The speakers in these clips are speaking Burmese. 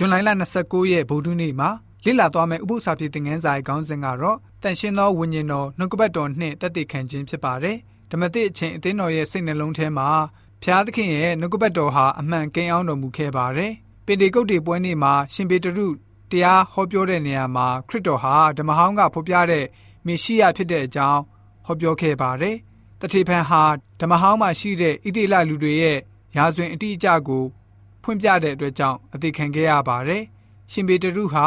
ဇွန်လ29ရက်ဗုဒ္ဓနေ့မှာလေ့လာသွားမယ့်ဥပုသ္စာပြေသင်ခန်းစာရဲ့ခေါင်းစဉ်ကတော့တန်ရှင်းသောဝိညာဉ်တော်နှုတ်ကပတ်တော်နှင့်တက်တည်ခံခြင်းဖြစ်ပါတယ်။ဓမ္မသစ်အချင်းအသင်းတော်ရဲ့စိတ်နှလုံးထဲမှာဖျားသခင်ရဲ့နှုတ်ကပတ်တော်ဟာအမှန်ကင်းအောင်တော်မူခဲ့ပါတယ်။ပင်တေကုတ်တေပွဲနေ့မှာရှင်ပေတရုတရားဟောပြောတဲ့နေရာမှာခရစ်တော်ဟာဓမ္မဟောင်းကဖော်ပြတဲ့မေရှိယဖြစ်တဲ့အကြောင်းဟောပြောခဲ့ပါတယ်။တတိဖန်ဟာဓမ္မဟောင်းမှာရှိတဲ့ဣတိလလူတွေရဲ့ရာဇဝင်အတိအကျကို ဖွင့်ပြတဲ့အတွက်ကြောင့်အသေးခံခဲ့ရပါတယ်။ရှင်ပေတရုဟာ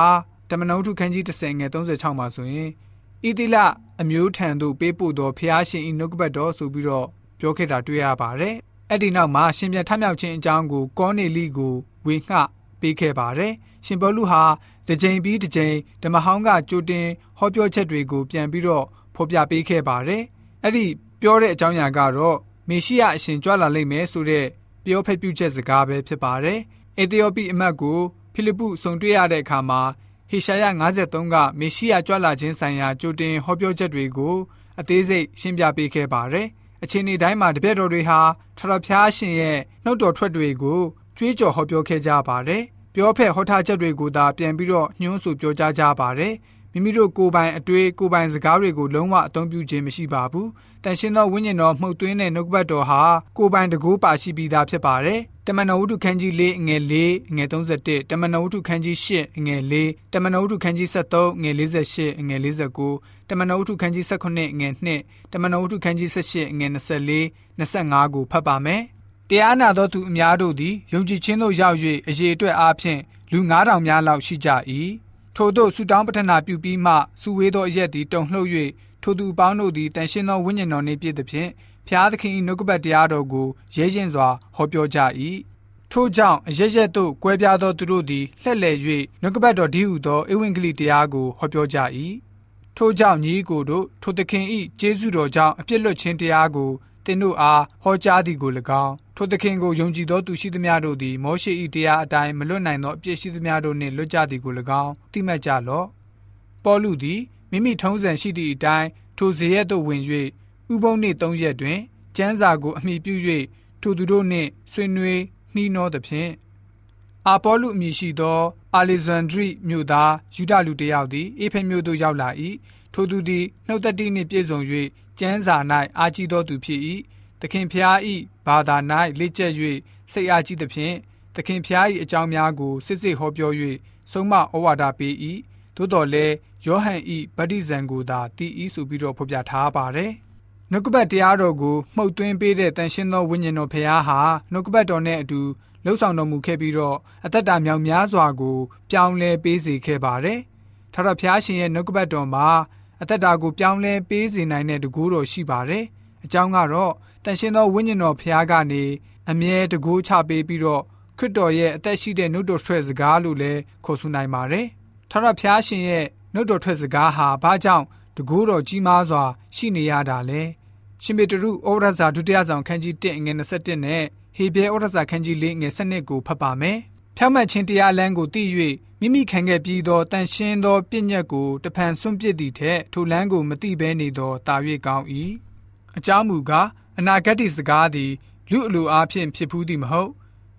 တမန်တော်ထုခန်းကြီး30ငယ်36မှာဆိုရင်ဣတိလအမျိုးထံသို့ပေးပို့သောဖျားရှင်ဤနှုတ်ကပတ်တော်ဆိုပြီးတော့ပြောခဲ့တာတွေ့ရပါတယ်။အဲ့ဒီနောက်မှာရှင်ပြန်ထမြောက်ခြင်းအကြောင်းကိုကောနေလိကိုဝေငှပေးခဲ့ပါတယ်။ရှင်ဘောလူဟာတစ်ကြိမ်ပြီးတစ်ကြိမ်ဓမ္မဟောင်းကကြိုတင်ဟောပြောချက်တွေကိုပြန်ပြီးတော့ဖော်ပြပေးခဲ့ပါတယ်။အဲ့ဒီပြောတဲ့အကြောင်းအရာကတော့မေရှိယအရှင်ကြွလာလိမ့်မယ်ဆိုတဲ့ ပြောဖက်ပြုချက်စကားပဲဖြစ်ပါတယ်။အေသီယိုပိအမတ်ကိုဖိလိပ္ပုဆုံတွေ့ရတဲ့အခါမှာဟေရှာယ53ကမေရှိယကြွလာခြင်းဆိုင်ရာကြိုတင်ဟောပြောချက်တွေကိုအသေးစိတ်ရှင်းပြပေးခဲ့ပါတယ်။အချိန်ဒီတိုင်းမှာတပြည့်တော်တွေဟာထထဖျားရှင်ရဲ့နှုတ်တော်ထွက်တွေကိုကြွေးကြော်ဟောပြောခဲ့ကြပါတယ်။ပြောဖက်ဟောထားချက်တွေကိုသာပြန်ပြီးတော့ညှိုးဆိုပြောကြားကြပါတယ်။ မိမိတို့ကိုယ်ပိုင်အတွေ့ကိုယ်ပိုင်စကားတွေကိုလုံးဝအသုံးပြုခြင်းမရှိပါဘူး။တန်ရှင်းသောဝိညာဉ်တော်မှုတ်သွင်းတဲ့နှုတ်ကပတ်တော်ဟာကိုယ်ပိုင်တကူပါရှိပြီးသားဖြစ်ပါတယ်။တမန်တော်ဝုဒ္ဓခန်းကြီး၄ငွေ၄ငွေ31တမန်တော်ဝုဒ္ဓခန်းကြီး၈ငွေ၄တမန်တော်ဝုဒ္ဓခန်းကြီး73ငွေ48ငွေ49တမန်တော်ဝုဒ္ဓခန်းကြီး19ငွေ2တမန်တော်ဝုဒ္ဓခန်းကြီး18ငွေ24 25ကိုဖတ်ပါမယ်။တရားနာသောသူအများတို့သည်ယုံကြည်ခြင်းသို့ရောက်၍အရေးအတွက်အားဖြင့်လူ9000များလောက်ရှိကြ၏ ထို့သောဆူတောင်းပတနာပြုပြီးမှစူဝေးသောအရက်သည်တုန်လှုပ်၍ထိုသူအပေါင်းတို့သည်တန်ရှင်းသောဝိညာဉ်တော်နှင့်ပြည့်သဖြင့်ဖျားသခင်၏နှုတ်ကပတ်တရားတော်ကိုရဲရင်စွာဟောပြောကြ၏ထို့ကြောင့်အရရက်သို့ကွဲပြားသောသူတို့သည်လှည့်လည်၍နှုတ်ကပတ်တော်ဒီဟုသောဧဝံဂေလိတရားကိုဟောပြောကြ၏ထို့ကြောင့်ညီကိုတို့ထိုသခင်၏ကျေးဇူးတော်ကြောင့်အပြစ်လွတ်ခြင်းတရားကို သင်တို့အားဟောကြားသည်ကို၎င်းထိုသခင်ကိုယုံကြည်သောသူရှိသမျှတို့သည်မောရှေ၏တရားအတိုင်းမလွတ်နိုင်သောအပြစ်ရှိသမျှတို့နှင့်လွတ်ကြသည်ကို၎င်းသိမှတ်ကြလော့ပေါလုသည်မိမိထုံးစံရှိသည့်အတိုင်းထိုဇေယျသို့ဝင်၍ဥပုံနှင့်သုံးရက်တွင်ကျမ်းစာကိုအမိပြု၍ထိုသူတို့နှင့်ဆွေးနွေးနှီးနှောသဖြင့်အာပေါလုအမည်ရှိသော အာလေဇန်ဒရိမြို့သားယူဒလူတစ်ယောက်သည်အေဖဲမြို့သို့ရောက်လာ၏ ထိုသူသည်နှုတ်သက်တိနှင့်ပြည့်စုံ၍ကျမ်းစာ၌အာကြီးသောသူဖြစ်၏သခင်ဖျား၏ဘာသာ၌လက်ကျက်၍စိတ်အားကြီးသဖြင့်သခင်ဖျား၏အကြောင်းများကိုစစ်စစ်ဟောပြော၍ဆုံးမဩဝါဒပေး၏သို့တော်လည်းယောဟန်၏ဗတ္တိဇံကိုသာတည်၏ဆိုပြီးတော့ဖော်ပြထားပါတယ်နှုတ်ကပတ်တရားတော်ကိုမှုတ်သွင်းပေးတဲ့တန်ရှင်းသောဝိညာဉ်တော်ဖခင်ဟာနှုတ်ကပတ်တော်နဲ့အတူလှုပ်ဆောင်တော်မူခဲ့ပြီးတော့အသက်တာမြောင်များစွာကို ပြောင်းလဲပေးစေခဲ့ပါတယ်။ထာဝရဘုရားရှင်ရဲ့နှုတ်ကပတ်တော်မှာ အသက်တာကိုပြောင်းလဲပေးစေနိုင်တဲ့တကူတော်ရှိပါတယ်။အကြောင်းကတော့တန်ရှင်းသောဝိညာဉ်တော်ဖခင်ကနေအမြဲတကူချပေးပြီးတော့ခရစ်တော်ရဲ့အသက်ရှိတဲ့နှုတ်တော်ထွက်စကားလို့လည်းခေါ်ဆိုနိုင်ပါတယ်။ထာဝရဘုရားရှင်ရဲ့နှုတ်တော်ထွက်စကားဟာဘာကြောင့်တကူတော်ကြီးမားစွာ ရှိနေရတာလဲ။ရှင်ပေတရုဩရစာဒုတိယဆောင်ခန်းကြီး1ငွေ21နဲ့ဟေဘဲဩရစာခန်းကြီး4ငွေ7ကိုဖတ်ပါမယ်။ ဖြောင့်မတ်ခြင်းတရားလမ်းကိုသိ၍မိမိခံခဲ့ပြီးသောတန်ရှင်းသောပြည့်ညက်ကိုတဖန်ဆွန့်ပစ်သည့်ထက်ထိုလမ်းကိုမသိဘဲနေသောတာ၍ကောင်း၏။အကြောင်းမူကားအနာဂတ်စကားသည်လူအလိုအားဖြင့်ဖြစ်ဖူးသည်မဟုတ်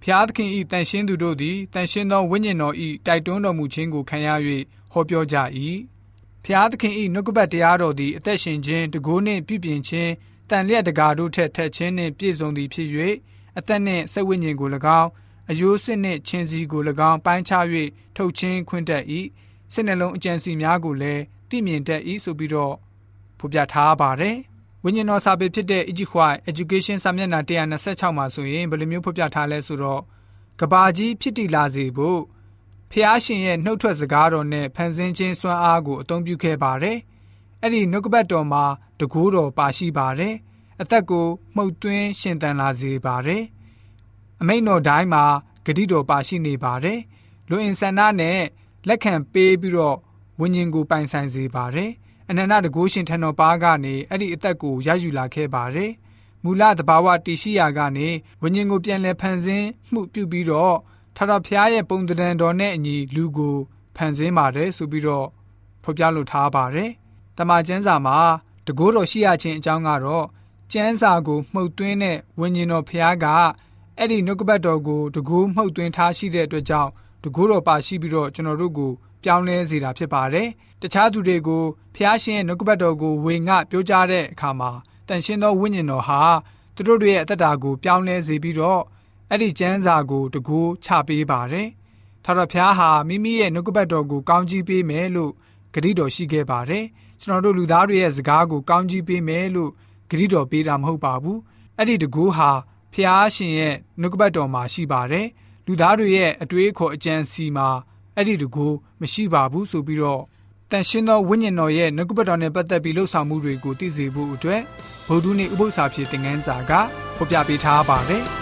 ဖျားသခင်ဤတန်ရှင်းသူတို့သည်တန်ရှင်းသောဝိညာဉ်တော်ဤတိုက်တွန်းတော်မူခြင်းကိုခံရ၍ဟောပြောကြ၏ဖျားသခင်ဤနှုတ်ကပတ်တရားတော်သည်အသက်ရှင်ခြင်းတကိုးနှင့်ပြုပြင်ခြင်းတန်လျက်တကာတို့ထက်ထက်ခြင်းနှင့်ပြည့်စုံသည်ဖြစ်၍အသက်နှင့်စိတ်ဝိညာဉ်ကို၎င်း အယိုးစစ်နှင့်ခြင်းစီကို၎င်းပိုင်းခြား၍ထုတ်ချင်းခွင့်တတ်၏စိတ်နှလုံးအကြံစီများကိုလည်းသိမြင်တတ်၏ဆိုပြီးတော့ဖော်ပြထားပါတယ်ဝိညာဉ်တော်စာပေဖြစ်တဲ့ Ejikwai Education စာမျက်နှာ126မှာဆိုရင်ဘယ်လိုမျိုးဖော်ပြထားလဲဆိုတော့ကဘာကြီးဖြစ်တည်လာစေဖို့ဖျားရှင်ရဲ့နှုတ်ထွက်စကားတော်နဲ့ဖန်ဆင်းခြင်းစွမ်းအားကိုအသုံးပြုခဲ့ပါတယ်။အဲ့ဒီနှုတ်ကပတ်တော်မှာတကူတော်ပါရှိပါတယ်။အသက်ကိုမှုတ်သွင်းရှင်သန်လာစေပါတယ်။ အမိန့်တော်တိုင်းမှာဂတိတော်ပါရှိနေပါတယ်။လူအင်ဆန္ဒနဲ့လက်ခံပေးပြီးတော့ဝိညာဉ်ကိုပိုင်ဆိုင်စေပါတယ်။အနန္တတကုရှင်ထံတော်ပါကနေအဲ့ဒီအသက်ကိုရယူလာခဲ့ပါတယ်။မူလတဘာဝတည်ရှိရာကနေဝိညာဉ်ကိုပြန်လည်ဖန်ဆင်းမှုပြုပြီးတော့ထာတော်ဖျားရဲ့ပုံတံတော်နဲ့အညီလူကိုဖန်ဆင်းပါတယ်ဆိုပြီးတော့ဖော်ပြလိုထားပါတယ်။တမန်ကျမ်းစာမှာတကိုးတော်ရှိရခြင်းအကြောင်းကတော့ကျမ်းစာကိုမှုတ်သွင်းတဲ့ဝိညာဉ်တော်ဖျားက အဲ့ဒီနှုတ်ကပတ်တော်ကိုတကူးမှုတ်သွင်းထားရှိတဲ့အတွက်ကြောင့်တကူတော်ပါရှိပြီးတော့ကျွန်တော်တို့ကိုပြောင်းလဲစေတာဖြစ်ပါတယ်တခြားသူတွေကိုဖျားရှင်ရဲ့နှုတ်ကပတ်တော်ကိုဝေငှပြောကြားတဲ့အခါမှာတန်ရှင်းသောဝိညာဉ်တော်ဟာသူတို့ရဲ့အသက်တာကိုပြောင်းလဲစေပြီးတော့အဲ့ဒီကျမ်းစာကိုတကူချပေးပါတယ်ထာဝရဘုရားဟာမိမိရဲ့နှုတ်ကပတ်တော်ကိုကောင်းကြီးပေးမယ်လို့ဂရုတော်ရှိခဲ့ပါတယ်ကျွန်တော်တို့လူသားတွေရဲ့စကားကိုကောင်းကြီးပေးမယ်လို့ဂရုတော်ပေးတာမဟုတ်ပါဘူးအဲ့ဒီတကူဟာ ဖျားရှင်ရဲ့နှုတ်ကပတ်တော်မှာရှိပါတယ်လူသားတွေရဲ့အတွေးခေါ်အကြံစီမှာအဲ့ဒီတကူမရှိပါဘူးဆိုပြီးတော့တန်ရှင်းသောဝိညာဉ်တော်ရဲ့နှုတ်ကပတ်တော်နဲ့ပတ်သက်ပြီးလှုပ်ဆောင်မှုတွေကိုသိစေဖို့အတွက်ဗုဒ္ဓနေ့ဥပုသ္စာဖြစ်တဲ့ငန်းစာကဖော်ပြပေးထားပါတယ်